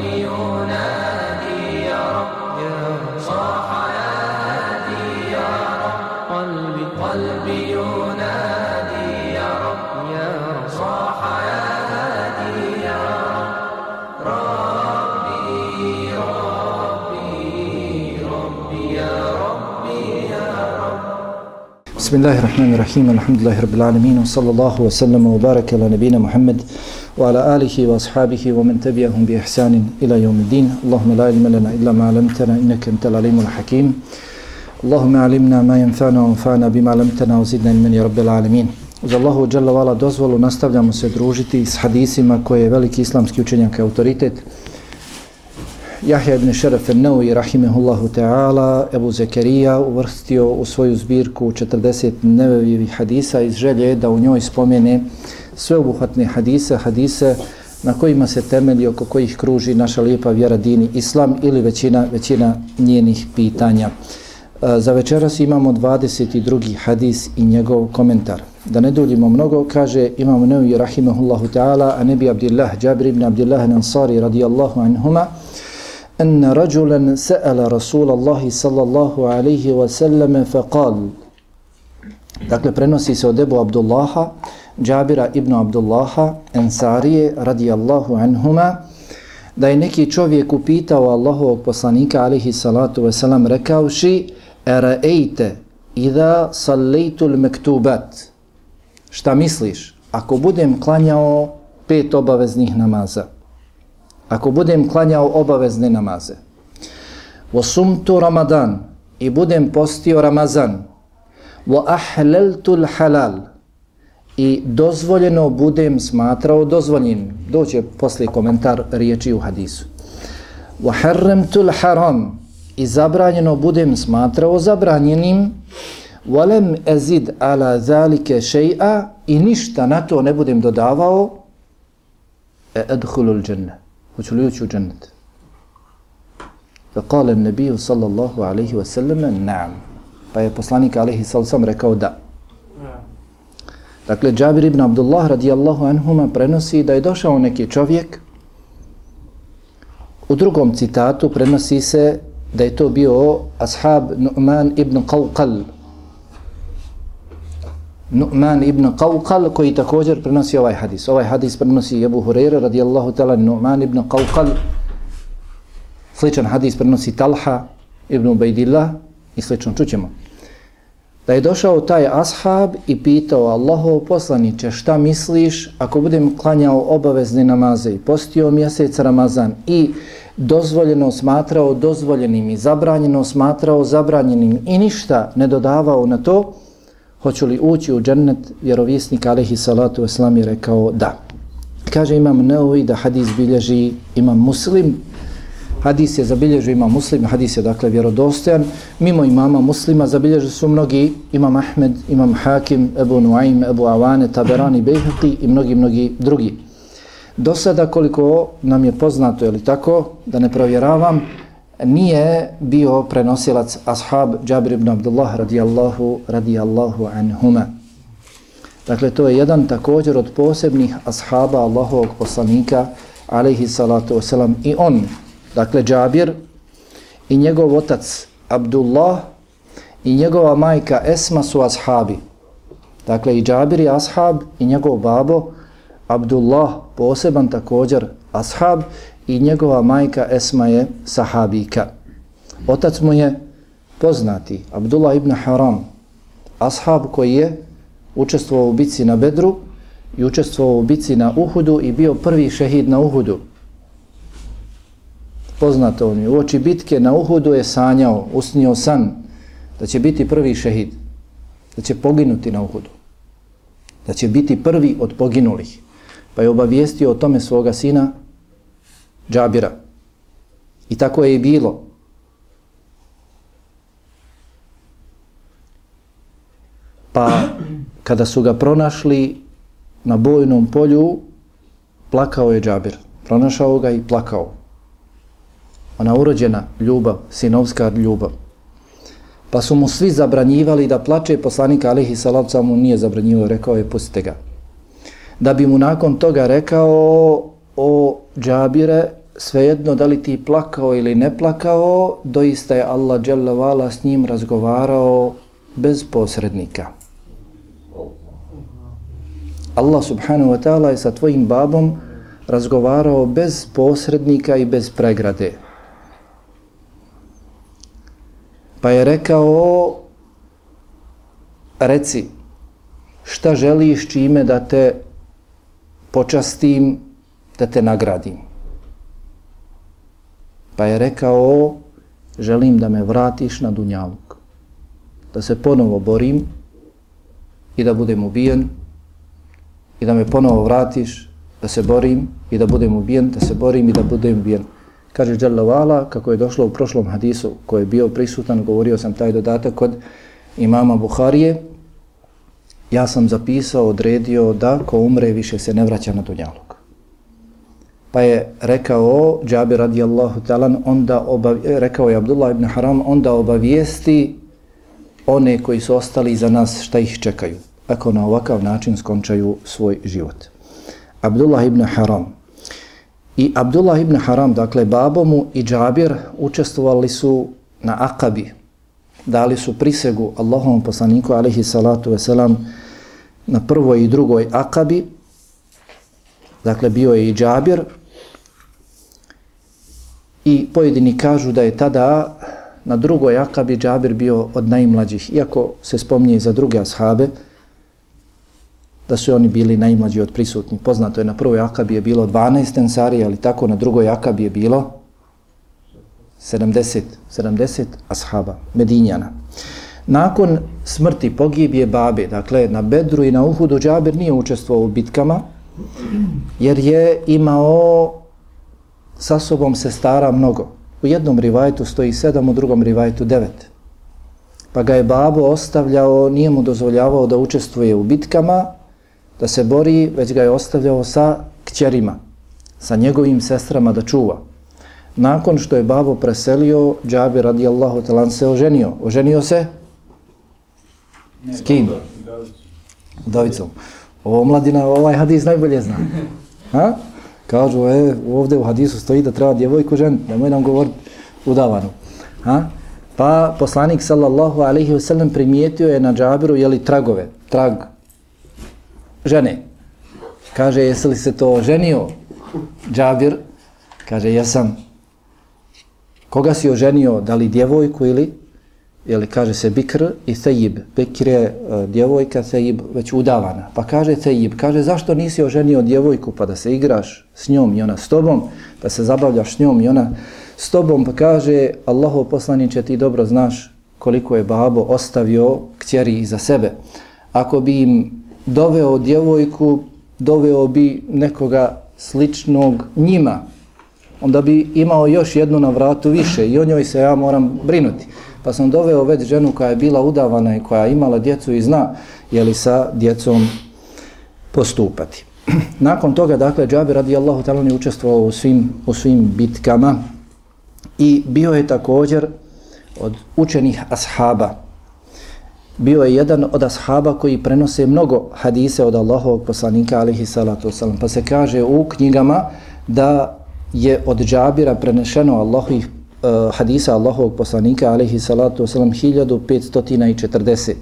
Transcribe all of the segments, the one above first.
ينادي يا رب صاح يا رب قلبي قلبي ينادي يا رب صاح يا هادي يا رب ربي ربي ربي يا ربي يا رب بسم الله الرحمن الرحيم الحمد لله رب العالمين وصلى الله وسلم وبارك على نبينا محمد وعلى آله وأصحابه ومن تبعهم بإحسان إلى يوم الدين اللهم لا علم لنا إلا ما علمتنا إنك أنت العليم الحكيم اللهم علمنا ما ينفعنا وانفعنا بما علمتنا وزدنا من يا رب العالمين Uz Allahu Jalla Vala dozvolu nastavljamo se družiti s hadisima koje je veliki islamski učenjak autoritet Jahja ibn Šeref al-Nawi, rahimehullahu ta'ala, Ebu Zekerija uvrstio u svoju zbirku 40 nevevijevih hadisa iz želje da u njoj spomene sve obuhvatne hadise, hadise na kojima se temelji oko kojih kruži naša lijepa vjera dini islam ili većina, većina njenih pitanja. E, za večeras imamo 22. hadis i njegov komentar. Da ne duljimo mnogo, kaže imam Nawawi rahimehullahu ta'ala, a nebi Abdillah, Jabir ibn Abdillah Nansari radijallahu anhuma, أن رجلا سأل رسول الله صلى الله عليه وسلم فقال Dakle, prenosi se od Ebu Abdullaha, Džabira ibn Abdullaha, Ensarije, radijallahu anhuma, da je neki čovjek upitao Allahovog poslanika, alihi salatu wasalam, rekavši, Eraejte, idha sallaitul mektubat. Šta misliš? Ako budem klanjao pet obaveznih namaza, ako budem klanjao obavezne namaze, wa sumtu ramadan i budem postio ramazan, wa ahlaltu halal i dozvoljeno budem smatrao dozvoljenim. doće posle komentar riječi u hadisu, wa الْحَرَمْ haram i zabranjeno budem smatrao zabranjenim, wa lam azid ala zalika shay'a i ništa na to ne budem dodavao, e adkhulul jannah hoću li ući u džennet? فَقَالَ kale صَلَّى sallallahu عَلَيْهِ wa sallam, naam. Pa je poslanik alaihi sallam rekao da. Dakle, Džabir ibn Abdullah radijallahu anhuma prenosi da je došao neki čovjek. U drugom citatu prenosi se da je to bio ashab Nu'man ibn Qawqal. Nu'man ibn Qawqal koji također prenosi ovaj hadis. Ovaj hadis prenosi Ebu Hureyre radijallahu ta'ala Nu'man ibn Qawqal. Sličan hadis prenosi Talha ibn Ubaidillah i slično čućemo. Da je došao taj ashab i pitao Allahov poslaniće šta misliš ako budem klanjao obavezne namaze i postio mjesec Ramazan i dozvoljeno smatrao dozvoljenim i zabranjeno smatrao zabranjenim i ništa ne dodavao na to, hoću li ući u džennet, vjerovjesnik alaihi salatu wasalam je rekao da. Kaže imam neovi da hadis bilježi imam muslim, hadis je zabilježio imam muslim, hadis je dakle vjerodostojan, mimo imama muslima zabilježio su mnogi, imam Ahmed, imam Hakim, Ebu Nuaim, Ebu Avane, Taberani, Bejhati i mnogi, mnogi drugi. Do sada koliko nam je poznato, je li tako, da ne provjeravam, nije bio prenosilac ashab Džabir ibn Abdullah radijallahu, radijallahu anhuma. Dakle, to je jedan također od posebnih ashaba Allahovog poslanika, alaihi salatu wasalam, i on, dakle, Džabir, i njegov otac Abdullah, i njegova majka Esma su ashabi. Dakle, i Džabir je ashab, i njegov babo, Abdullah, poseban također ashab, i njegova majka Esma je sahabika. Otac mu je poznati, Abdullah ibn Haram, ashab koji je učestvovao u bici na Bedru i učestvovao u bici na Uhudu i bio prvi šehid na Uhudu. Poznato mi, u oči bitke na Uhudu je sanjao, usnio san da će biti prvi šehid, da će poginuti na Uhudu, da će biti prvi od poginulih. Pa je obavijestio o tome svoga sina Džabira. I tako je i bilo. Pa kada su ga pronašli na bojnom polju, plakao je Džabir. Pronašao ga i plakao. Ona urođena ljubav, sinovska ljubav. Pa su mu svi zabranjivali da plače, poslanika Alihi Salavca mu nije zabranjivao, rekao je, pustite ga. Da bi mu nakon toga rekao, o Džabire, svejedno da li ti plakao ili ne plakao, doista je Allah dželle s njim razgovarao bez posrednika. Allah subhanahu wa ta'ala je sa tvojim babom razgovarao bez posrednika i bez pregrade. Pa je rekao, reci, šta želiš čime da te počastim, da te nagradim. Pa je rekao, želim da me vratiš na Dunjavuk. Da se ponovo borim i da budem ubijen i da me ponovo vratiš, da se borim i da budem ubijen, da se borim i da budem ubijen. Kaže Jalla kako je došlo u prošlom hadisu koji je bio prisutan, govorio sam taj dodatak kod imama Buharije, ja sam zapisao, odredio da ko umre više se ne vraća na dunjalog. Pa je rekao Džabir radijallahu talan, onda obav, e, rekao je Abdullah ibn Haram, onda obavijesti one koji su ostali za nas šta ih čekaju, ako na ovakav način skončaju svoj život. Abdullah ibn Haram i Abdullah ibn Haram, dakle babomu i Džabir učestvovali su na Akabi, dali su prisegu Allahovom poslaniku alaihi salatu veselam na prvoj i drugoj akabi, dakle bio je i Džabir, i pojedini kažu da je tada na drugoj akabi Džabir bio od najmlađih, iako se spominje za druge ashabe, da su oni bili najmlađi od prisutnih. Poznato je na prvoj akabi je bilo 12 ensari, ali tako na drugoj akabi je bilo 70, 70 ashaba, Medinjana. Nakon smrti pogibije babe, dakle na Bedru i na Uhudu, Džabir nije učestvovao u bitkama, jer je imao sa sobom se stara mnogo. U jednom rivajtu stoji sedam, u drugom rivajtu devet. Pa ga je babo ostavljao, nije mu dozvoljavao da učestvuje u bitkama, da se bori, već ga je ostavljao sa kćerima, sa njegovim sestrama da čuva. Nakon što je babo preselio, Džabir radijallahu talan se oženio. Oženio se S kim? Davicom. Ovo mladina, ovaj hadis najbolje zna. Ha? Kažu, e, ovdje u hadisu stoji da treba djevojku žen, nemoj nam govoriti udavanu. Ha? Pa poslanik sallallahu alaihi wasallam primijetio je na džabiru, jeli tragove, trag žene. Kaže, jesi li se to ženio? Džabir, kaže, jesam. Koga si oženio, da li djevojku ili jeli, kaže se bikr i thejib. Bikr je uh, djevojka, thejib već udavana. Pa kaže thejib, kaže zašto nisi oženio djevojku pa da se igraš s njom i ona s tobom, da se zabavljaš s njom i ona s tobom, pa kaže Allaho poslaniće ti dobro znaš koliko je babo ostavio kćeri iza sebe. Ako bi im doveo djevojku, doveo bi nekoga sličnog njima, onda bi imao još jednu na vratu više i o njoj se ja moram brinuti pa sam doveo već ženu koja je bila udavana i koja je imala djecu i zna je li sa djecom postupati. Nakon toga, dakle, Džabir radijallahu ta'ala je učestvovao u svim, u svim bitkama i bio je također od učenih ashaba. Bio je jedan od ashaba koji prenose mnogo hadise od Allahovog poslanika, alihi salatu wasalam. Pa se kaže u knjigama da je od Džabira prenešeno Allahovih uh, eh, hadisa Allahovog poslanika alihi salatu wasalam 1540.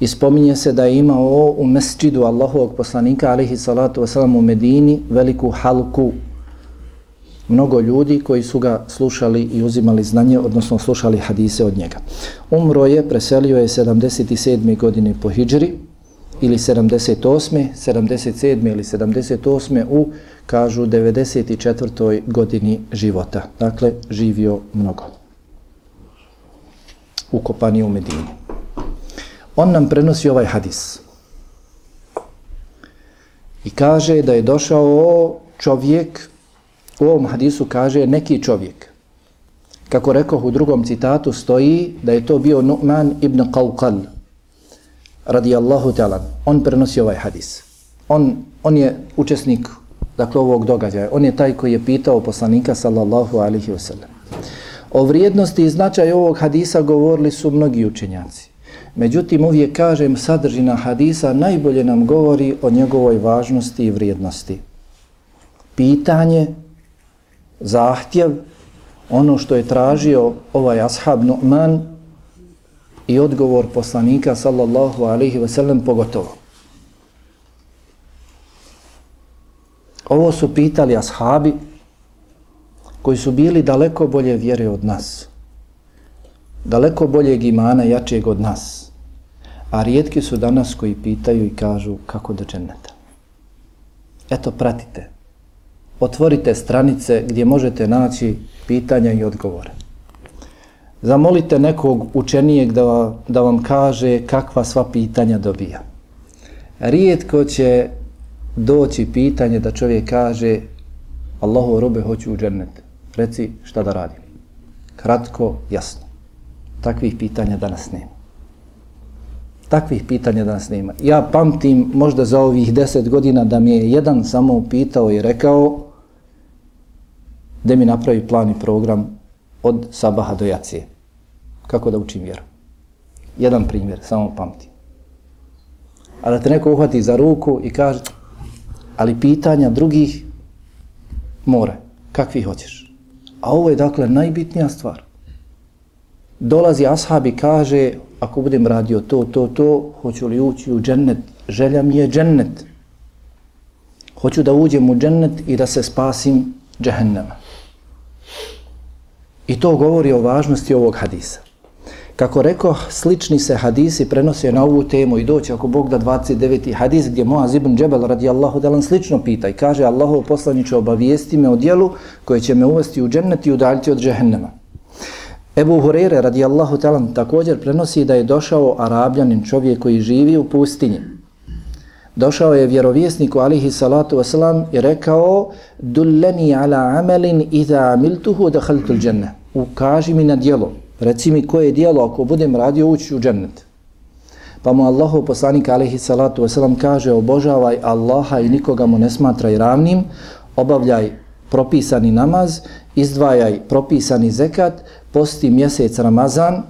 I spominje se da je imao u mesčidu Allahovog poslanika alihi salatu wasalam u Medini veliku halku mnogo ljudi koji su ga slušali i uzimali znanje, odnosno slušali hadise od njega. Umro je, preselio je 77. godine po hijđri, ili 78. 77. ili 78. u kažu 94. godini života. Dakle, živio mnogo. Ukopani u Medini. On nam prenosi ovaj hadis. I kaže da je došao čovjek, u ovom hadisu kaže neki čovjek. Kako rekao u drugom citatu stoji da je to bio Nu'man ibn Qawqal radijallahu ta'ala. On prenosi ovaj hadis. On, on je učesnik dakle ovog događaja. On je taj koji je pitao poslanika sallallahu alaihi wasallam. O vrijednosti i značaju ovog hadisa govorili su mnogi učenjaci. Međutim, uvijek kažem, sadržina hadisa najbolje nam govori o njegovoj važnosti i vrijednosti. Pitanje zahtjev, ono što je tražio ovaj ashab Nu'man i odgovor poslanika sallallahu alaihi ve sellem pogotovo. Ovo su pitali ashabi koji su bili daleko bolje vjere od nas. Daleko boljeg imana, jačeg od nas. A rijetki su danas koji pitaju i kažu kako do dženeta. Eto, pratite. Otvorite stranice gdje možete naći pitanja i odgovore. Zamolite nekog učenijeg da, da vam kaže kakva sva pitanja dobija. Rijetko će doći pitanje da čovjek kaže Allahu robe hoću u džennet. Reci šta da radim. Kratko, jasno. Takvih pitanja danas nema. Takvih pitanja danas nema. Ja pamtim možda za ovih deset godina da mi je jedan samo pitao i rekao da mi napravi plan i program od sabaha do jacije. Kako da učim vjeru. Jedan primjer, samo pamti. A da te neko uhvati za ruku i kaže ali pitanja drugih more, kakvi hoćeš. A ovo je dakle najbitnija stvar. Dolazi ashab i kaže, ako budem radio to, to, to, hoću li ući u džennet? Želja mi je džennet. Hoću da uđem u džennet i da se spasim džehennema. I to govori o važnosti ovog hadisa. Kako rekao, slični se hadisi prenose na ovu temu i doći ako Bog da 29. hadis gdje Moaz ibn Džebel radijallahu delan slično pita i kaže Allahov poslaniče obavijesti me o dijelu koje će me uvesti u džennet i udaljiti od džehennema. Ebu Hurere radijallahu talan također prenosi da je došao arabljanin čovjek koji živi u pustinji. Došao je vjerovjesniku alihi salatu wasalam i rekao Dulleni ala amelin iza amiltuhu da haltul dženne. Ukaži mi na dijelo Reci mi koje dijelo ako budem radio ući u džennet. Pa mu Allahu poslanik alihi salatu wasalam kaže obožavaj Allaha i nikoga mu ne smatraj ravnim, obavljaj propisani namaz, izdvajaj propisani zekat, posti mjesec Ramazan,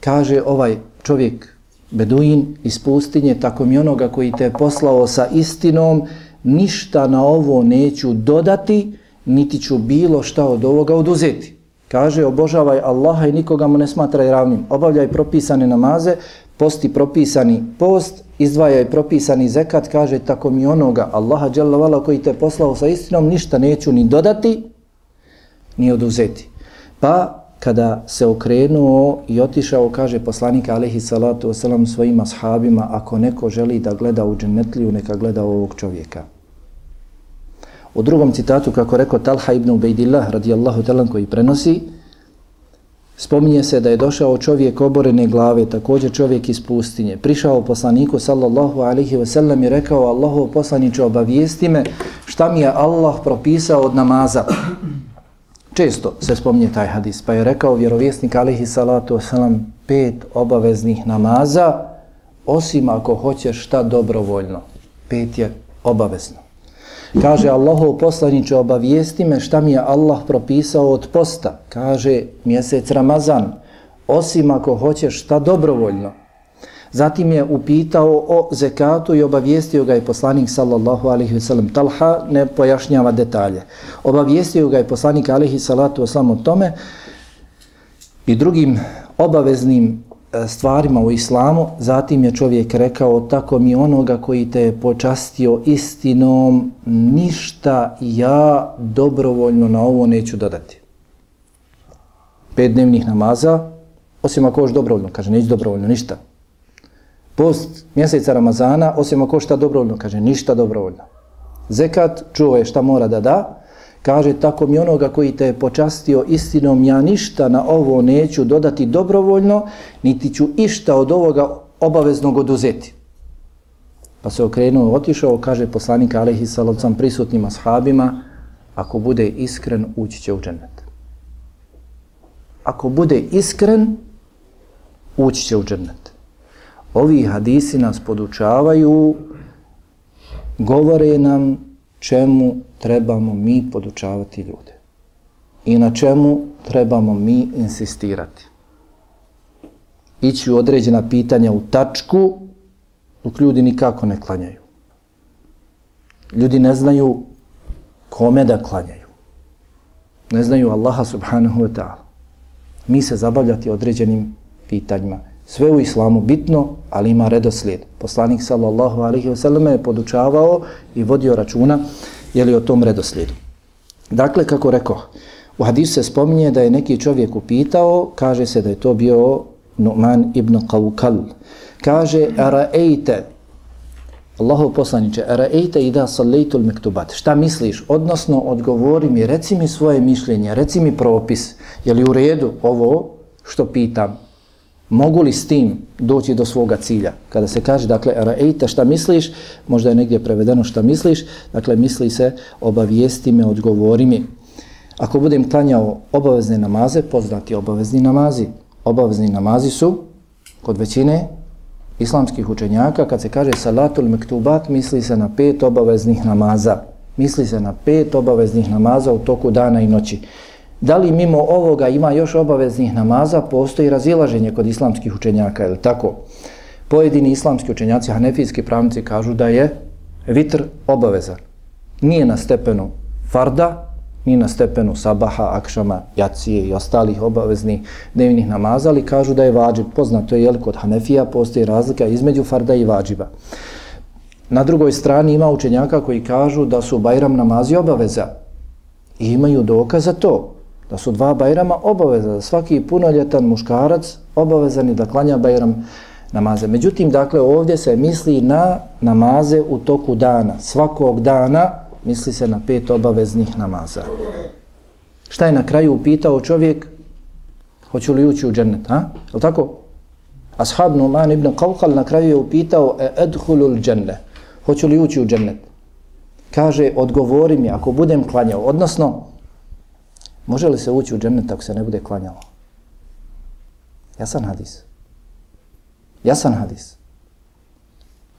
kaže ovaj čovjek Beduin iz pustinje, tako mi onoga koji te poslao sa istinom, ništa na ovo neću dodati, niti ću bilo šta od ovoga oduzeti. Kaže, obožavaj Allaha i nikoga mu ne smatraj ravnim. Obavljaj propisane namaze, posti propisani post, izdvajaj propisani zekat, kaže, tako mi onoga Allaha dželavala koji te poslao sa istinom, ništa neću ni dodati, ni oduzeti. Pa, kada se okrenuo i otišao, kaže poslanik alihi salatu wasalam svojim ashabima, ako neko želi da gleda u džennetliju, neka gleda ovog čovjeka. U drugom citatu, kako rekao Talha ibn Ubejdillah, radijallahu talan, koji prenosi, spominje se da je došao čovjek oborene glave, također čovjek iz pustinje. Prišao poslaniku, sallallahu alihi wasallam, i rekao, Allahu poslaniče, obavijesti me šta mi je Allah propisao od namaza. Često se spominje taj hadis, pa je rekao vjerovjesnik, alihi salatu wasalam pet obaveznih namaza, osim ako hoćeš šta dobrovoljno. Pet je obavezno. Kaže Allahov poslaniče obavijesti me šta mi je Allah propisao od posta. Kaže mjesec Ramazan. Osim ako hoćeš šta dobrovoljno. Zatim je upitao o zekatu i obavijestio ga je poslanik sallallahu alaihi ve sellem. Talha ne pojašnjava detalje. Obavijestio ga je poslanik alaihi salatu wa o tome i drugim obaveznim e, stvarima u islamu, zatim je čovjek rekao tako mi onoga koji te je počastio istinom, ništa ja dobrovoljno na ovo neću dodati. Pet dnevnih namaza, osim ako još dobrovoljno, kaže, neću dobrovoljno, ništa. Post mjeseca Ramazana, osim ako šta dobrovoljno, kaže, ništa dobrovoljno. Zekat, čuo je šta mora da da, Kaže, tako mi onoga koji te je počastio istinom, ja ništa na ovo neću dodati dobrovoljno, niti ću išta od ovoga obaveznog oduzeti. Pa se okrenuo, otišao, kaže poslanik Alehi Salovcam prisutnim ashabima, ako bude iskren, ući će u džennet. Ako bude iskren, ući će u džennet. Ovi hadisi nas podučavaju, govore nam čemu trebamo mi podučavati ljude i na čemu trebamo mi insistirati. Ići u određena pitanja u tačku dok ljudi nikako ne klanjaju. Ljudi ne znaju kome da klanjaju. ne znaju Allaha subhanahu wa ta'ala. Mi se zabavljati određenim pitanjima. Sve u islamu bitno, ali ima redoslijed. Poslanik sallallahu alaihi wasallam je podučavao i vodio računa je li o tom redoslijedu. Dakle, kako rekao, u hadisu se spominje da je neki čovjek upitao, kaže se da je to bio Nu'man ibn Qawqal. Kaže, ara'ejte, Allahu poslaniče, ara'ejte ida sallaitul mektubat. Šta misliš? Odnosno, odgovori mi, reci mi svoje mišljenje, reci mi propis. Je li u redu ovo što pitam? Mogu li s tim doći do svoga cilja? Kada se kaže, dakle, ara'ejte, šta misliš? Možda je negdje prevedeno šta misliš. Dakle, misli se, obavijesti me, odgovori mi. Ako budem klanjao obavezne namaze, poznati obavezni namazi. Obavezni namazi su, kod većine islamskih učenjaka, kad se kaže salatul mektubat, misli se na pet obaveznih namaza. Misli se na pet obaveznih namaza u toku dana i noći. Da li mimo ovoga ima još obaveznih namaza, postoji razilaženje kod islamskih učenjaka, je tako? Pojedini islamski učenjaci, hanefijski pravnici, kažu da je vitr obavezan. Nije na stepenu farda, ni na stepenu sabaha, akšama, jacije i ostalih obaveznih dnevnih namaza, ali kažu da je vađib. Poznato je, jel, kod Hanefija postoji razlika između farda i vađiba. Na drugoj strani ima učenjaka koji kažu da su bajram namazi obaveza i imaju dokaz za to, da su dva bajrama obaveza, da svaki punoljetan muškarac obavezani da klanja bajram namaze. Međutim, dakle, ovdje se misli na namaze u toku dana, svakog dana, misli se na pet obaveznih namaza. Šta je na kraju upitao čovjek? Hoću li ući u džennet, ha? Je tako? Ashab Numan ibn Qawqal na kraju je upitao e edhulul dženne. Hoću li ući u džennet? Kaže, odgovori mi ako budem klanjao. Odnosno, može li se ući u džennet ako se ne bude klanjalo? Jasan hadis. Jasan hadis.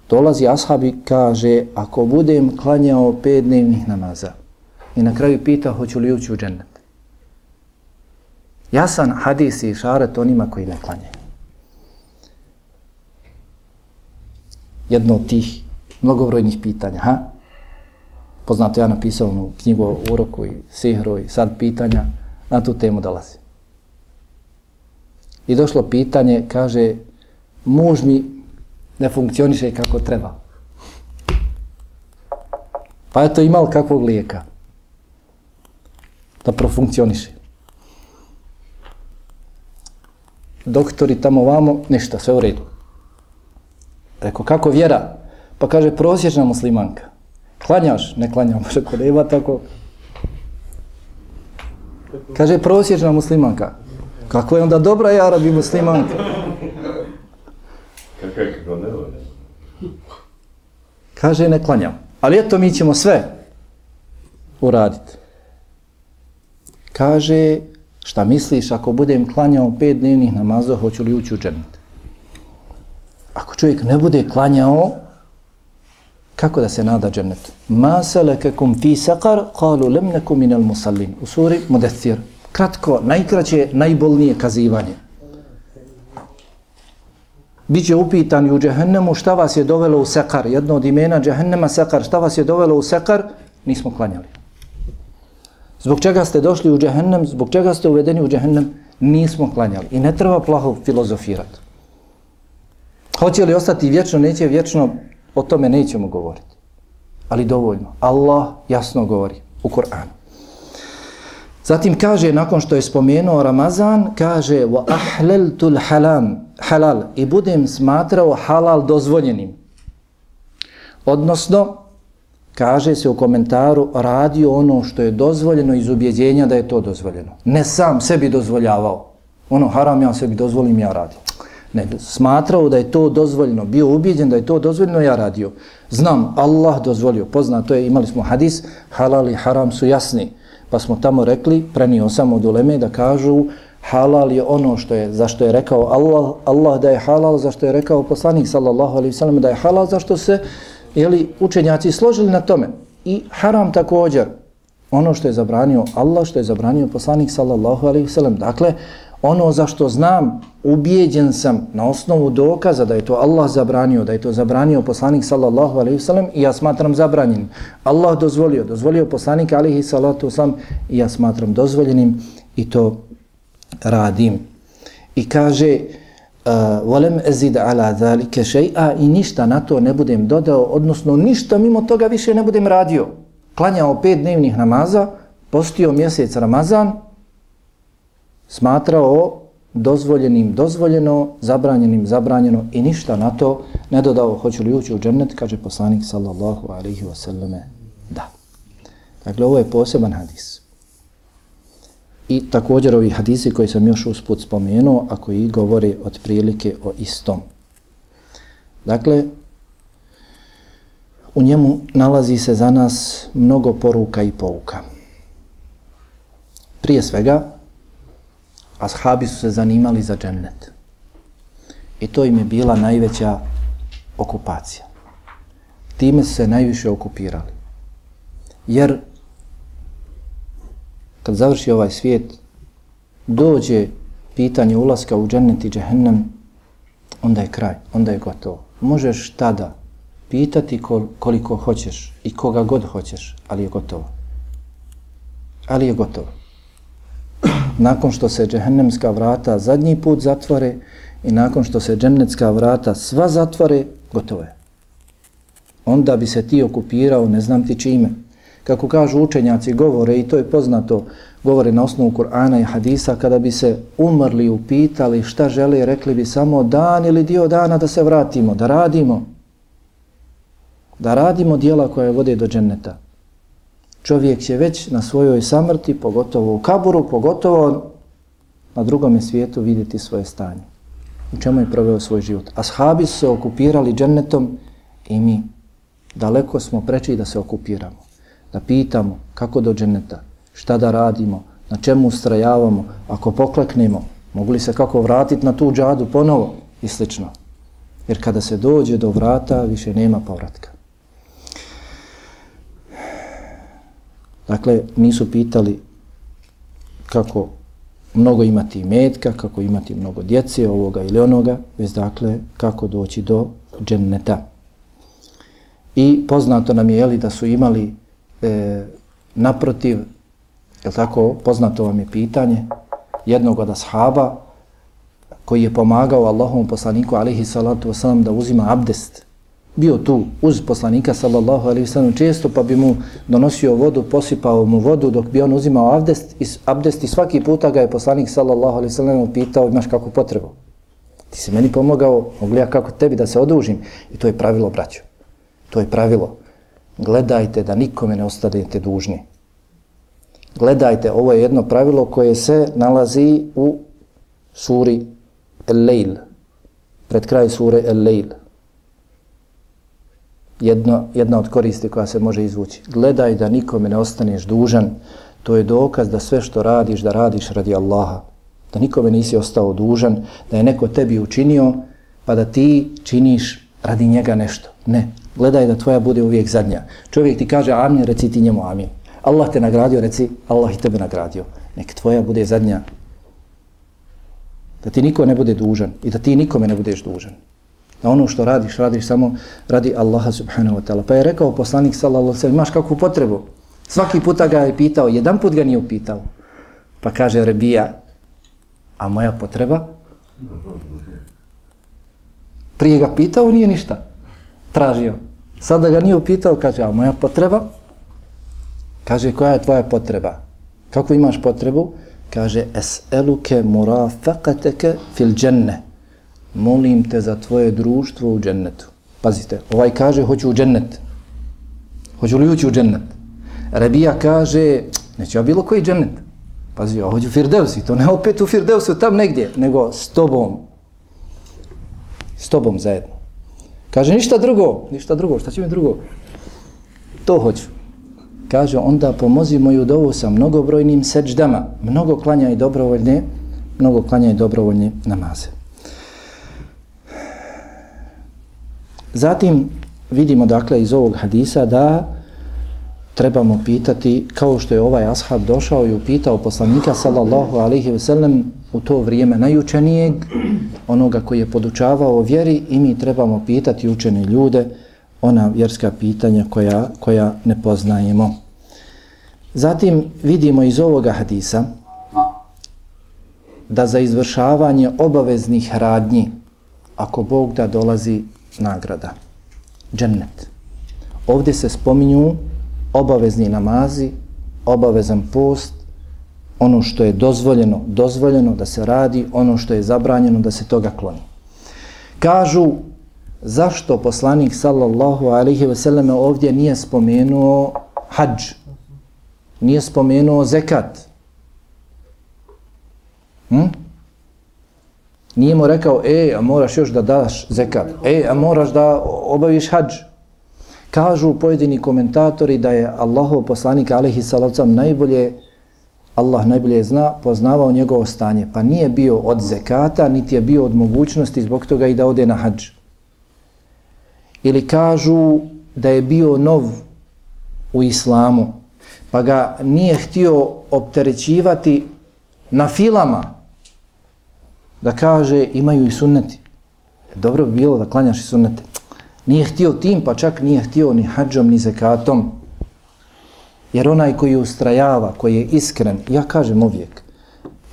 Dolazi ashab i kaže, ako budem klanjao pet dnevnih namaza, i na kraju pita, hoću li ući u džennet. Jasan hadis i šaret onima koji ne klanjaju. Jedno od tih mnogobrojnih pitanja, ha? Poznato ja napisao u knjigu o uroku i sihru i sad pitanja na tu temu dolazi. I došlo pitanje, kaže, muž mi ne funkcioniše kako treba. Pa je to imao kakvog lijeka da profunkcioniše. Doktori tamo vamo, ništa, sve u redu. Rekao, kako vjera? Pa kaže, prosječna muslimanka. Klanjaš? Ne klanjam, rekao, nema tako. Kaže, prosječna muslimanka. Kako je onda dobra ja rabi muslimanka? Kako je kako ne Kaže, ne klanjam. Ali eto, mi ćemo sve uraditi. Kaže, šta misliš, ako budem klanjao pet dnevnih namaza, hoću li ući u džennet? Ako čovjek ne bude klanjao, kako da se nada džennetu? Ma salakakum fi saqar, qalu lam nakum minal musallin. U suri Mudathir. Kratko, najkraće, najbolnije kazivanje. Biće upitan u džehennemu šta vas je dovelo u sekar. Jedno od imena džehennema sekar. Šta vas je dovelo u sekar? Nismo klanjali. Zbog čega ste došli u džehennem? Zbog čega ste uvedeni u džehennem? Nismo klanjali. I ne treba plaho filozofirati. Hoće li ostati vječno, neće vječno, o tome nećemo govoriti. Ali dovoljno. Allah jasno govori u Koranu. Zatim kaže, nakon što je spomenuo Ramazan, kaže wa ahlaltul halam, halal i budem smatrao halal dozvoljenim. Odnosno, kaže se u komentaru, radio ono što je dozvoljeno iz ubjeđenja da je to dozvoljeno. Ne sam sebi dozvoljavao. Ono, haram ja sebi dozvolim, ja radim. Ne, smatrao da je to dozvoljeno, bio ubijeđen da je to dozvoljeno, ja radio. Znam, Allah dozvolio, poznato je, imali smo hadis, halal i haram su jasni. Pa smo tamo rekli, prenio sam od uleme da kažu halal je ono što je, zašto je rekao Allah, Allah da je halal, zašto je rekao poslanik sallallahu alaihi sallam da je halal, zašto se jeli, učenjaci složili na tome. I haram također, ono što je zabranio Allah, što je zabranio poslanik sallallahu alaihi sallam. Dakle, Ono za što znam, ubijeđen sam na osnovu dokaza da je to Allah zabranio, da je to zabranio poslanik sallallahu alaihi wasallam i ja smatram zabranjenim. Allah dozvolio, dozvolio poslanik alaihi salatu wasallam i ja smatram dozvoljenim i to radim. I kaže, eh, volem ezid ala zalike šeja i ništa na to ne budem dodao, odnosno ništa mimo toga više ne budem radio. Klanjao pet dnevnih namaza, postio mjesec Ramazan, smatrao dozvoljenim dozvoljeno, zabranjenim zabranjeno i ništa na to ne dodao hoću li ući u džennet, kaže poslanik sallallahu alaihi wasallame, da. Dakle, ovo je poseban hadis. I također ovi hadisi koji sam još usput spomenuo, a koji govori otprilike o istom. Dakle, u njemu nalazi se za nas mnogo poruka i pouka. Prije svega, ashabi su se zanimali za džennet. I to im je bila najveća okupacija. Time su se najviše okupirali. Jer kad završi ovaj svijet, dođe pitanje ulaska u džennet i džehennem, onda je kraj, onda je gotovo. Možeš tada pitati koliko hoćeš i koga god hoćeš, ali je gotovo. Ali je gotovo nakon što se džehennemska vrata zadnji put zatvore i nakon što se džennetska vrata sva zatvore, gotovo je. Onda bi se ti okupirao, ne znam ti čime. Kako kažu učenjaci, govore, i to je poznato, govore na osnovu Kur'ana i Hadisa, kada bi se umrli, upitali šta žele, rekli bi samo dan ili dio dana da se vratimo, da radimo. Da radimo dijela koje vode do dženneta čovjek će već na svojoj samrti, pogotovo u kaburu, pogotovo na drugom svijetu vidjeti svoje stanje. U čemu je proveo svoj život. Ashabi su se okupirali džennetom i mi daleko smo preči da se okupiramo. Da pitamo kako do dženneta, šta da radimo, na čemu ustrajavamo, ako pokleknemo, mogu li se kako vratiti na tu džadu ponovo i slično. Jer kada se dođe do vrata, više nema povratka. Dakle, nisu pitali kako mnogo imati metka, kako imati mnogo djece, ovoga ili onoga, već dakle, kako doći do dženneta. I poznato nam je, jeli, da su imali e, naprotiv, je tako, poznato vam je pitanje, jednog od ashaba, koji je pomagao Allahom poslaniku, alihi salatu wasalam, da uzima abdest, bio tu uz poslanika sallallahu alaihi sallam često pa bi mu donosio vodu, posipao mu vodu dok bi on uzimao abdest i, abdest i svaki puta ga je poslanik sallallahu alaihi sallam pitao imaš kako potrebu. Ti se meni pomogao, mogu ja kako tebi da se odužim? I to je pravilo, braćo. To je pravilo. Gledajte da nikome ne ostanete dužni. Gledajte, ovo je jedno pravilo koje se nalazi u suri El-Leil. Pred kraj sure El-Leil jedno, jedna od koristi koja se može izvući. Gledaj da nikome ne ostaneš dužan, to je dokaz da sve što radiš, da radiš radi Allaha. Da nikome nisi ostao dužan, da je neko tebi učinio, pa da ti činiš radi njega nešto. Ne, gledaj da tvoja bude uvijek zadnja. Čovjek ti kaže amin, reci ti njemu amin. Allah te nagradio, reci Allah i tebe nagradio. Nek tvoja bude zadnja. Da ti niko ne bude dužan i da ti nikome ne budeš dužan. Da ono što radiš, radiš samo radi Allaha subhanahu wa ta'ala. Pa je rekao poslanik sallallahu alaihi sallam, imaš kakvu potrebu? Svaki puta ga je pitao, jedan put ga nije upitao. Pa kaže Rebija, a moja potreba? Prije ga pitao, nije ništa. Tražio. Sada ga nije upitao, kaže, a moja potreba? Kaže, koja je tvoja potreba? Kako imaš potrebu? Kaže, es'eluke murafakateke fil dženne molim te za tvoje društvo u džennetu. Pazite, ovaj kaže, hoću u džennet. Hoću li ući u džennet? Rabija kaže, neće ja bilo koji džennet. Pazi, ja hoću Firdevs Firdevsi, to ne opet u Firdevsu, tam negdje, nego s tobom. S tobom zajedno. Kaže, ništa drugo, ništa drugo, šta će mi drugo? To hoću. Kaže, onda pomozi moju dovu sa mnogobrojnim seđdama. Mnogo klanja i dobrovoljne, mnogo klanja i dobrovoljne namaze. Zatim vidimo dakle iz ovog hadisa da trebamo pitati kao što je ovaj ashab došao i upitao poslanika sallallahu alaihi ve sellem u to vrijeme najučenijeg, onoga koji je podučavao o vjeri i mi trebamo pitati učene ljude ona vjerska pitanja koja, koja ne poznajemo. Zatim vidimo iz ovoga hadisa da za izvršavanje obaveznih radnji ako Bog da dolazi nagrada, džennet. Ovdje se spominju obavezni namazi, obavezan post, ono što je dozvoljeno, dozvoljeno da se radi, ono što je zabranjeno da se toga kloni. Kažu, zašto poslanik sallallahu alaihi ve selleme ovdje nije spomenuo hađ, nije spomenuo zekat, hm? Nije mu rekao, e, a moraš još da daš zekat, e, a moraš da obaviš hađ. Kažu pojedini komentatori da je Allahov poslanik alihi salavcam najbolje, Allah najbolje zna, poznavao njegovo stanje. Pa nije bio od zekata, niti je bio od mogućnosti zbog toga i da ode na hađ. Ili kažu da je bio nov u islamu, pa ga nije htio opterećivati na filama, da kaže imaju i sunneti. Dobro bi bilo da klanjaš i sunnete. Nije htio tim, pa čak nije htio ni hađom, ni zekatom. Jer onaj koji ustrajava, koji je iskren, ja kažem uvijek,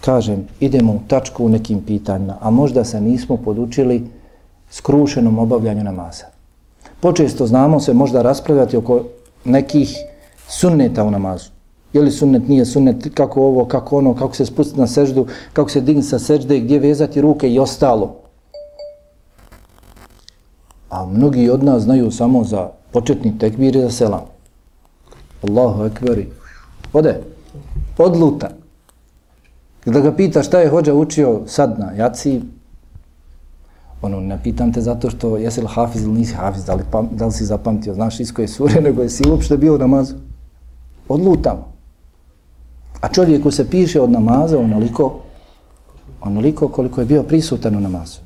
kažem, idemo u tačku u nekim pitanjima, a možda se nismo podučili skrušenom obavljanju namaza. Počesto znamo se možda raspravljati oko nekih sunneta u namazu. Je li sunnet, nije sunnet, kako ovo, kako ono, kako se spustiti na seždu, kako se digni sa sežde, gdje vezati ruke i ostalo. A mnogi od nas znaju samo za početni tekbir i za selam. Allahu ekberi. Ode. Odluta. Kada ga pita šta je hođa učio sad na jaci, ono, ne pitam te zato što jesi li hafiz ili nisi hafiz, da li, pam, da li si zapamtio, znaš iz koje sure, nego je si uopšte bio u namazu. Odlutamo. A čovjeku se piše od namaza onoliko, onoliko koliko je bio prisutan u namazu.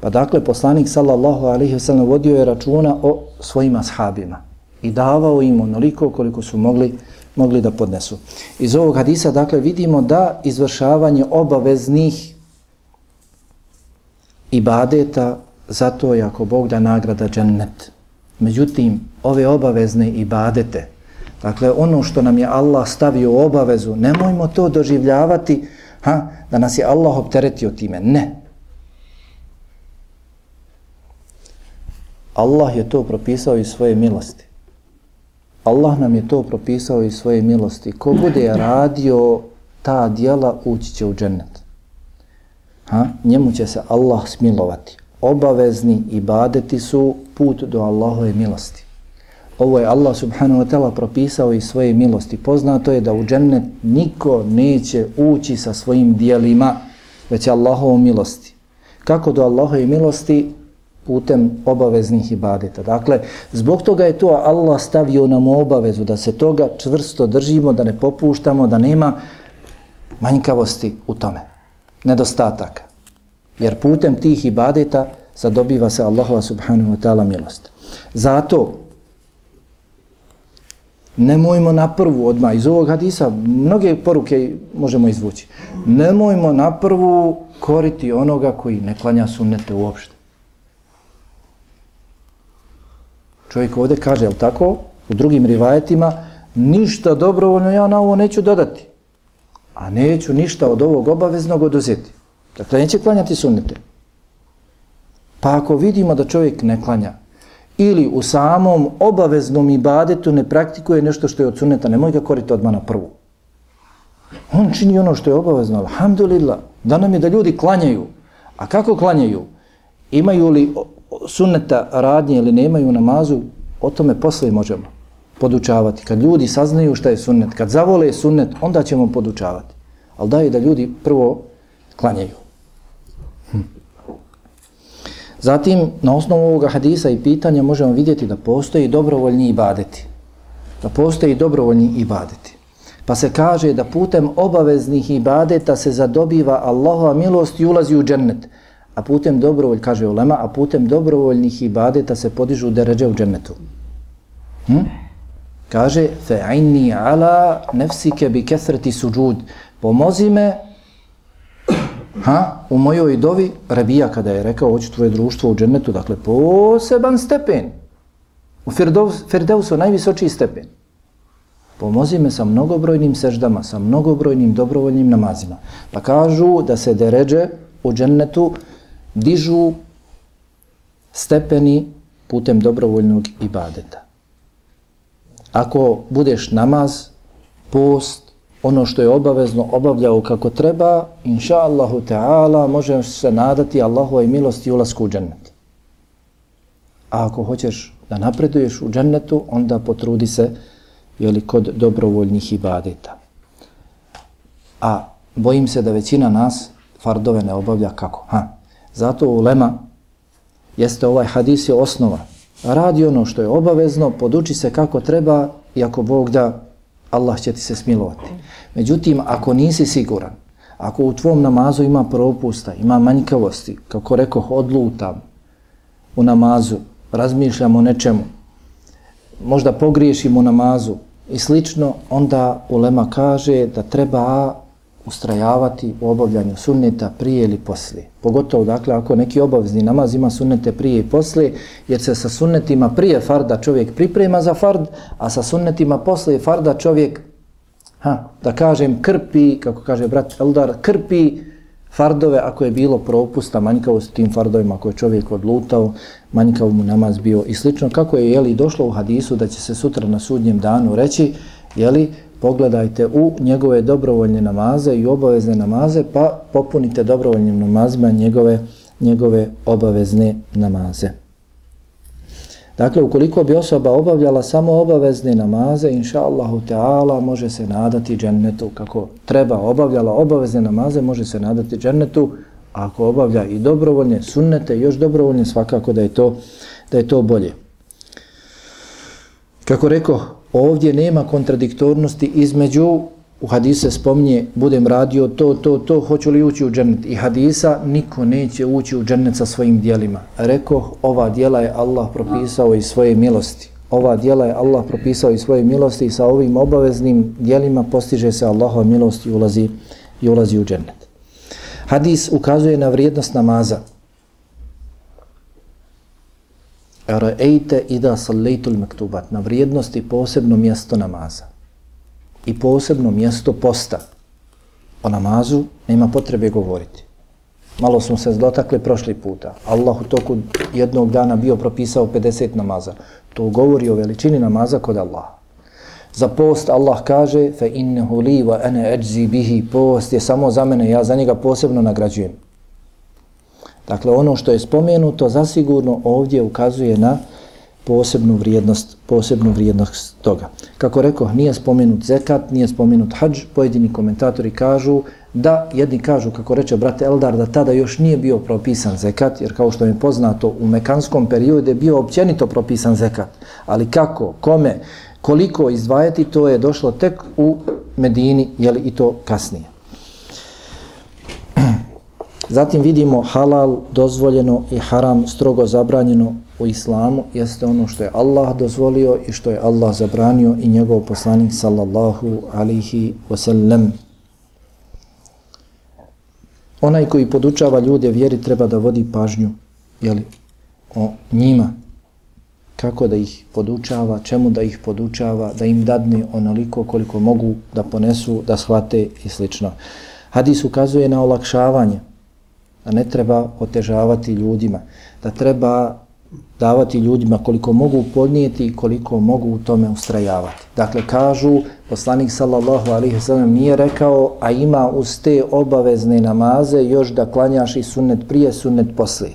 Pa dakle, poslanik sallallahu alaihi wa sallam vodio je računa o svojim ashabima i davao im onoliko koliko su mogli, mogli da podnesu. Iz ovog hadisa, dakle, vidimo da izvršavanje obaveznih ibadeta, zato je ako Bog da nagrada džennet. Međutim, ove obavezne ibadete, dakle, ono što nam je Allah stavio u obavezu, nemojmo to doživljavati ha, da nas je Allah opteretio time. Ne. Allah je to propisao iz svoje milosti. Allah nam je to propisao iz svoje milosti. Ko bude radio ta dijela, ući će u džennet. Ha? Njemu će se Allah smilovati. Obavezni ibadeti su put do Allahove milosti. Ovo je Allah subhanahu wa ta'ala propisao iz svoje milosti. Poznato je da u džennet niko neće ući sa svojim dijelima, već Allahovom milosti. Kako do Allahove milosti? putem obaveznih ibadeta. Dakle, zbog toga je to Allah stavio nam obavezu da se toga čvrsto držimo, da ne popuštamo, da nema manjkavosti u tome, nedostataka. Jer putem tih ibadeta zadobiva se Allahova subhanahu wa ta'ala milost. Zato, nemojmo na prvu odmah iz ovog hadisa, mnoge poruke možemo izvući, nemojmo na prvu koriti onoga koji ne klanja sunnete uopšte. Čovjek ovdje kaže, je tako, u drugim rivajetima, ništa dobrovoljno ja na ovo neću dodati. A neću ništa od ovog obaveznog oduzeti. Dakle, neće klanjati sunnete. Pa ako vidimo da čovjek ne klanja, ili u samom obaveznom ibadetu ne praktikuje nešto što je od sunneta, nemoj ga koriti odmah na prvu. On čini ono što je obavezno, alhamdulillah, da nam je da ljudi klanjaju. A kako klanjaju? Imaju li sunneta radnje ili nemaju namazu, o tome posle možemo podučavati. Kad ljudi saznaju šta je sunnet, kad zavole sunnet, onda ćemo podučavati. Ali daj da ljudi prvo klanjaju. Hm. Zatim, na osnovu ovoga hadisa i pitanja možemo vidjeti da postoji dobrovoljni ibadeti. Da postoji dobrovoljni ibadeti. Pa se kaže da putem obaveznih ibadeta se zadobiva Allahova milost i ulazi u džennet a putem dobrovolj, kaže ulema, a putem dobrovoljnih ibadeta se podižu deređe u džennetu. Hm? Kaže, fe'inni ala nefsike bi kethreti suđud. Pomozi me ha, u mojoj dovi, Rabija kada je rekao, hoću tvoje društvo u džennetu, dakle, poseban stepen. U Firdevsu najvisočiji stepen. Pomozi me sa mnogobrojnim seždama, sa mnogobrojnim dobrovoljnim namazima. Pa kažu da se deređe u džennetu dižu stepeni putem dobrovoljnog ibadeta. Ako budeš namaz, post, ono što je obavezno obavljao kako treba, inša Allahu Teala, možeš se nadati Allahove milosti i ulasku u džennet. A ako hoćeš da napreduješ u džennetu, onda potrudi se jeli, kod dobrovoljnih ibadeta. A bojim se da većina nas fardove ne obavlja kako? Ha. Zato u lema jeste ovaj hadis je osnova. Radi ono što je obavezno, poduči se kako treba i ako Bog da, Allah će ti se smilovati. Međutim, ako nisi siguran, ako u tvom namazu ima propusta, ima manjkavosti, kako rekoh, odlutam u namazu, razmišljam o nečemu, možda pogriješim u namazu i slično, onda ulema kaže da treba ustrajavati u obavljanju sunneta prije ili poslije. Pogotovo, dakle, ako neki obavezni namaz ima sunnete prije i poslije, jer se sa sunnetima prije farda čovjek priprema za fard, a sa sunnetima poslije farda čovjek, ha, da kažem, krpi, kako kaže brat Eldar, krpi fardove ako je bilo propusta, manjkavost tim fardovima ako je čovjek odlutao, manjkav mu namaz bio i slično. Kako je, jeli, došlo u hadisu da će se sutra na sudnjem danu reći, jeli, pogledajte u njegove dobrovoljne namaze i obavezne namaze, pa popunite dobrovoljnim namazima njegove, njegove obavezne namaze. Dakle, ukoliko bi osoba obavljala samo obavezne namaze, inša Allahu Teala, može se nadati džennetu. Kako treba obavljala obavezne namaze, može se nadati džennetu. A ako obavlja i dobrovoljne sunnete, još dobrovoljne, svakako da je to, da je to bolje. Kako rekao, ovdje nema kontradiktornosti između u hadise spomnje budem radio to, to, to, hoću li ući u džennet i hadisa, niko neće ući u džennet sa svojim dijelima. Reko, ova dijela je Allah propisao iz svoje milosti. Ova dijela je Allah propisao iz svoje milosti i sa ovim obaveznim dijelima postiže se Allahova milost i ulazi, i ulazi u džennet. Hadis ukazuje na vrijednost namaza. Ra'ejte ida sallejtul mektubat, na vrijednosti posebno mjesto namaza i posebno mjesto posta. O namazu nema potrebe govoriti. Malo smo se dotakli prošli puta. Allah u toku jednog dana bio propisao 50 namaza. To govori o veličini namaza kod Allaha. Za post Allah kaže fe innehu li wa ene ajzi bihi post je samo za mene, ja za njega posebno nagrađujem. Dakle, ono što je spomenuto zasigurno ovdje ukazuje na posebnu vrijednost, posebnu vrijednost toga. Kako rekao, nije spomenut zekat, nije spomenut hađ, pojedini komentatori kažu da, jedni kažu, kako reče brate Eldar, da tada još nije bio propisan zekat, jer kao što je poznato, u mekanskom periodu je bio općenito propisan zekat. Ali kako, kome, koliko izdvajati, to je došlo tek u Medini, jeli i to kasnije. Zatim vidimo halal dozvoljeno i haram strogo zabranjeno u islamu jeste ono što je Allah dozvolio i što je Allah zabranio i njegov poslanik sallallahu alihi wasallam. Onaj koji podučava ljude vjeri treba da vodi pažnju jeli, o njima, kako da ih podučava, čemu da ih podučava, da im dadne onoliko koliko mogu da ponesu, da shvate i slično. Hadis ukazuje na olakšavanje, da ne treba otežavati ljudima, da treba davati ljudima koliko mogu podnijeti i koliko mogu u tome ustrajavati. Dakle, kažu, poslanik sallallahu alaihi sallam nije rekao, a ima uz te obavezne namaze još da klanjaš i sunnet prije, sunnet poslije.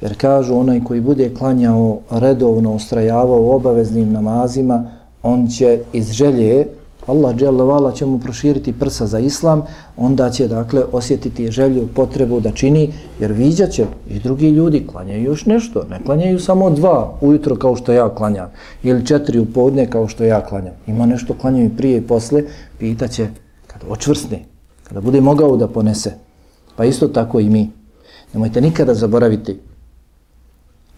Jer kažu, onaj koji bude klanjao redovno, ustrajavao u obaveznim namazima, on će iz želje Allah dželle će mu proširiti prsa za islam, onda će dakle osjetiti želju, potrebu da čini, jer viđaće i drugi ljudi klanjaju još nešto, ne klanjaju samo dva ujutro kao što ja klanjam, ili četiri u podne kao što ja klanjam. Ima nešto klanjaju prije i posle, pitaće kad očvrsne, kada bude mogao da ponese. Pa isto tako i mi. Nemojte nikada zaboraviti,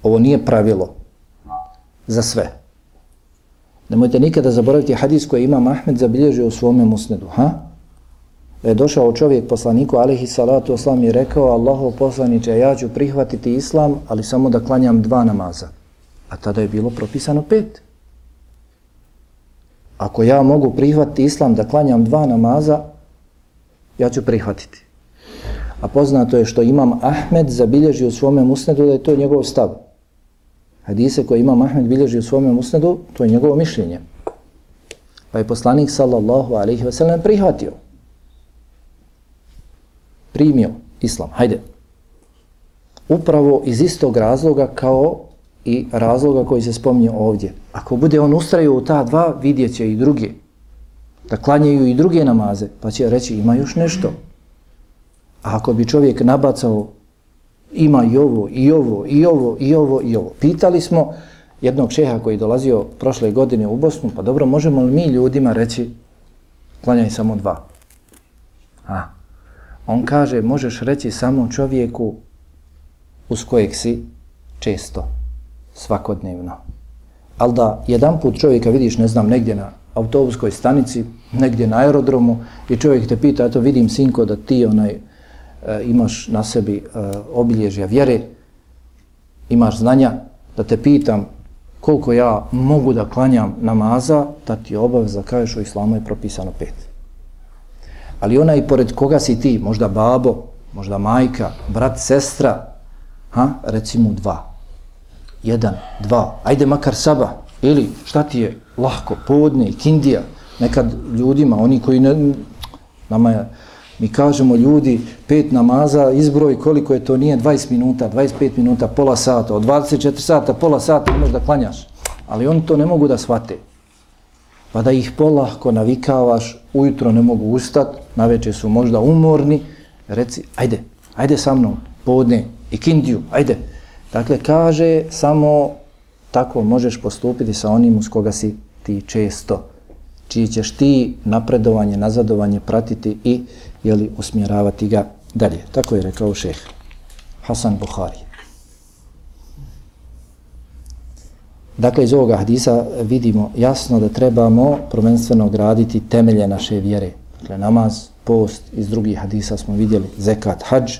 ovo nije pravilo za sve. Nemojte nikada zaboraviti hadis koji ima Ahmed zabilježio u svome musnedu. Ha? Da je došao čovjek poslaniku, alihi salatu oslam, i rekao, Allahov poslaniče, ja ću prihvatiti islam, ali samo da klanjam dva namaza. A tada je bilo propisano pet. Ako ja mogu prihvatiti islam da klanjam dva namaza, ja ću prihvatiti. A poznato je što imam Ahmed zabilježi u svome musnedu da je to njegov stav. Hadise koje ima Ahmed bilježi u svome musnedu, to je njegovo mišljenje. Pa je poslanik sallallahu alaihi ve sellem prihvatio. Primio islam. Hajde. Upravo iz istog razloga kao i razloga koji se spominje ovdje. Ako bude on ustraju u ta dva, vidjet će i druge. Da klanjaju i druge namaze, pa će reći ima još nešto. A ako bi čovjek nabacao ima i ovo, i ovo, i ovo, i ovo, i ovo. Pitali smo jednog šeha koji je dolazio prošle godine u Bosnu, pa dobro, možemo li mi ljudima reći klanjaj samo dva? A, on kaže, možeš reći samo čovjeku uz kojeg si često svakodnevno. Ali da jedan put čovjeka vidiš, ne znam, negdje na autobuskoj stanici, negdje na aerodromu i čovjek te pita, eto vidim sinko da ti onaj E, imaš na sebi e, obilježja vjere, imaš znanja, da te pitam koliko ja mogu da klanjam namaza, da ti je obaveza, kažeš u islamu je propisano pet. Ali ona i pored koga si ti, možda babo, možda majka, brat, sestra, ha, recimo dva. Jedan, dva, ajde makar saba, ili šta ti je? Lahko, podne, kindija, nekad ljudima, oni koji ne, nama je, mi kažemo ljudi, pet namaza, izbroj koliko je to, nije 20 minuta, 25 minuta, pola sata, od 24 sata, pola sata, možeš da klanjaš. Ali oni to ne mogu da shvate. Pa da ih polahko navikavaš, ujutro ne mogu ustat, na večer su možda umorni, reci, ajde, ajde sa mnom, podne, i kindiju, ajde, Dakle, kaže samo tako možeš postupiti sa onim uz koga si ti često, čiji ćeš ti napredovanje, nazadovanje pratiti i jeli, usmjeravati ga dalje. Tako je rekao šeh Hasan Buhari. Dakle, iz ovoga hadisa vidimo jasno da trebamo prvenstveno graditi temelje naše vjere. Dakle, namaz, post, iz drugih hadisa smo vidjeli zekat, hađ,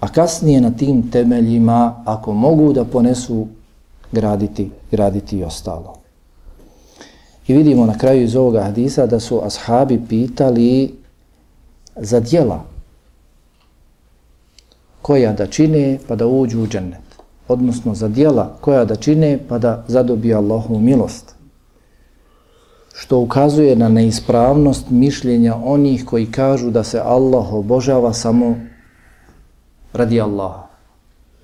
a kasnije na tim temeljima, ako mogu da ponesu, graditi, graditi i ostalo. I vidimo na kraju iz ovoga hadisa da su ashabi pitali za dijela koja da čine pa da uđu u džennet. Odnosno za dijela koja da čine pa da zadobiju Allahu milost. Što ukazuje na neispravnost mišljenja onih koji kažu da se Allah obožava samo radi Allaha.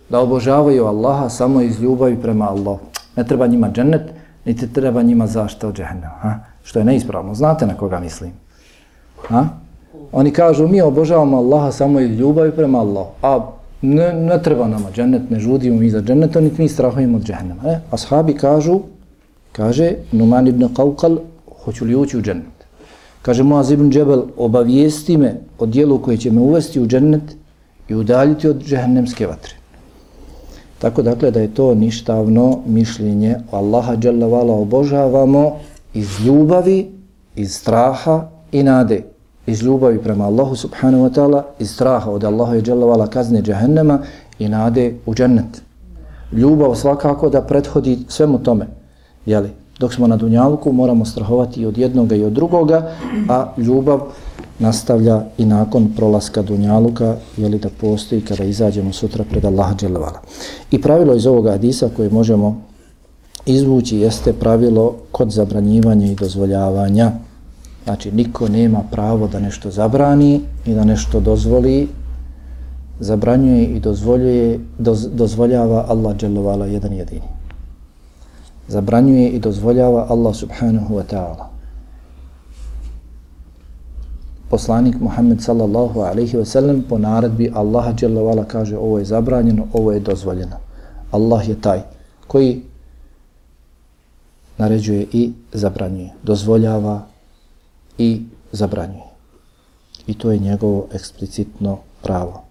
Da obožavaju Allaha samo iz ljubavi prema Allahu. Ne treba njima džennet, niti treba njima zašta od džehennema. Ha? Što je neispravno. Znate na koga mislim? Ha? Oni kažu mi obožavamo Allaha samo iz ljubavi prema Allahu. A ne, ne treba nama džennet, ne žudimo mi za džennet, niti mi strahujemo od džennema. Ne? Ashabi kažu, kaže Numan ibn Qawqal, hoću li ući u džennet? Kaže Muaz ibn Džebel, obavijesti me o dijelu koje će me uvesti u džennet, i udaljiti od džehennemske vatre. Tako dakle da je to ništavno mišljenje Allaha dželle vala obožavamo iz ljubavi, iz straha i nade. Iz ljubavi prema Allahu subhanahu wa ta'ala, iz straha od Allaha dželle vala kazne džehennema i nade u džennet. Ljubav svakako da prethodi svemu tome. Jeli? Dok smo na dunjalku moramo strahovati i od jednoga i od drugoga, a ljubav nastavlja i nakon prolaska Dunjaluka, jeli da postoji kada izađemo sutra pred Allaha dželavala. I pravilo iz ovoga hadisa koje možemo izvući jeste pravilo kod zabranjivanja i dozvoljavanja. Znači, niko nema pravo da nešto zabrani i da nešto dozvoli, zabranjuje i dozvoljuje, doz, dozvoljava Allah dželovala jedan jedini. Zabranjuje i dozvoljava Allah subhanahu wa ta'ala poslanik Muhammed sallallahu alaihi ve sellem po naredbi Allaha dželovala kaže ovo je zabranjeno, ovo je dozvoljeno. Allah je taj koji naređuje i zabranjuje, dozvoljava i zabranjuje. I to je njegovo eksplicitno pravo.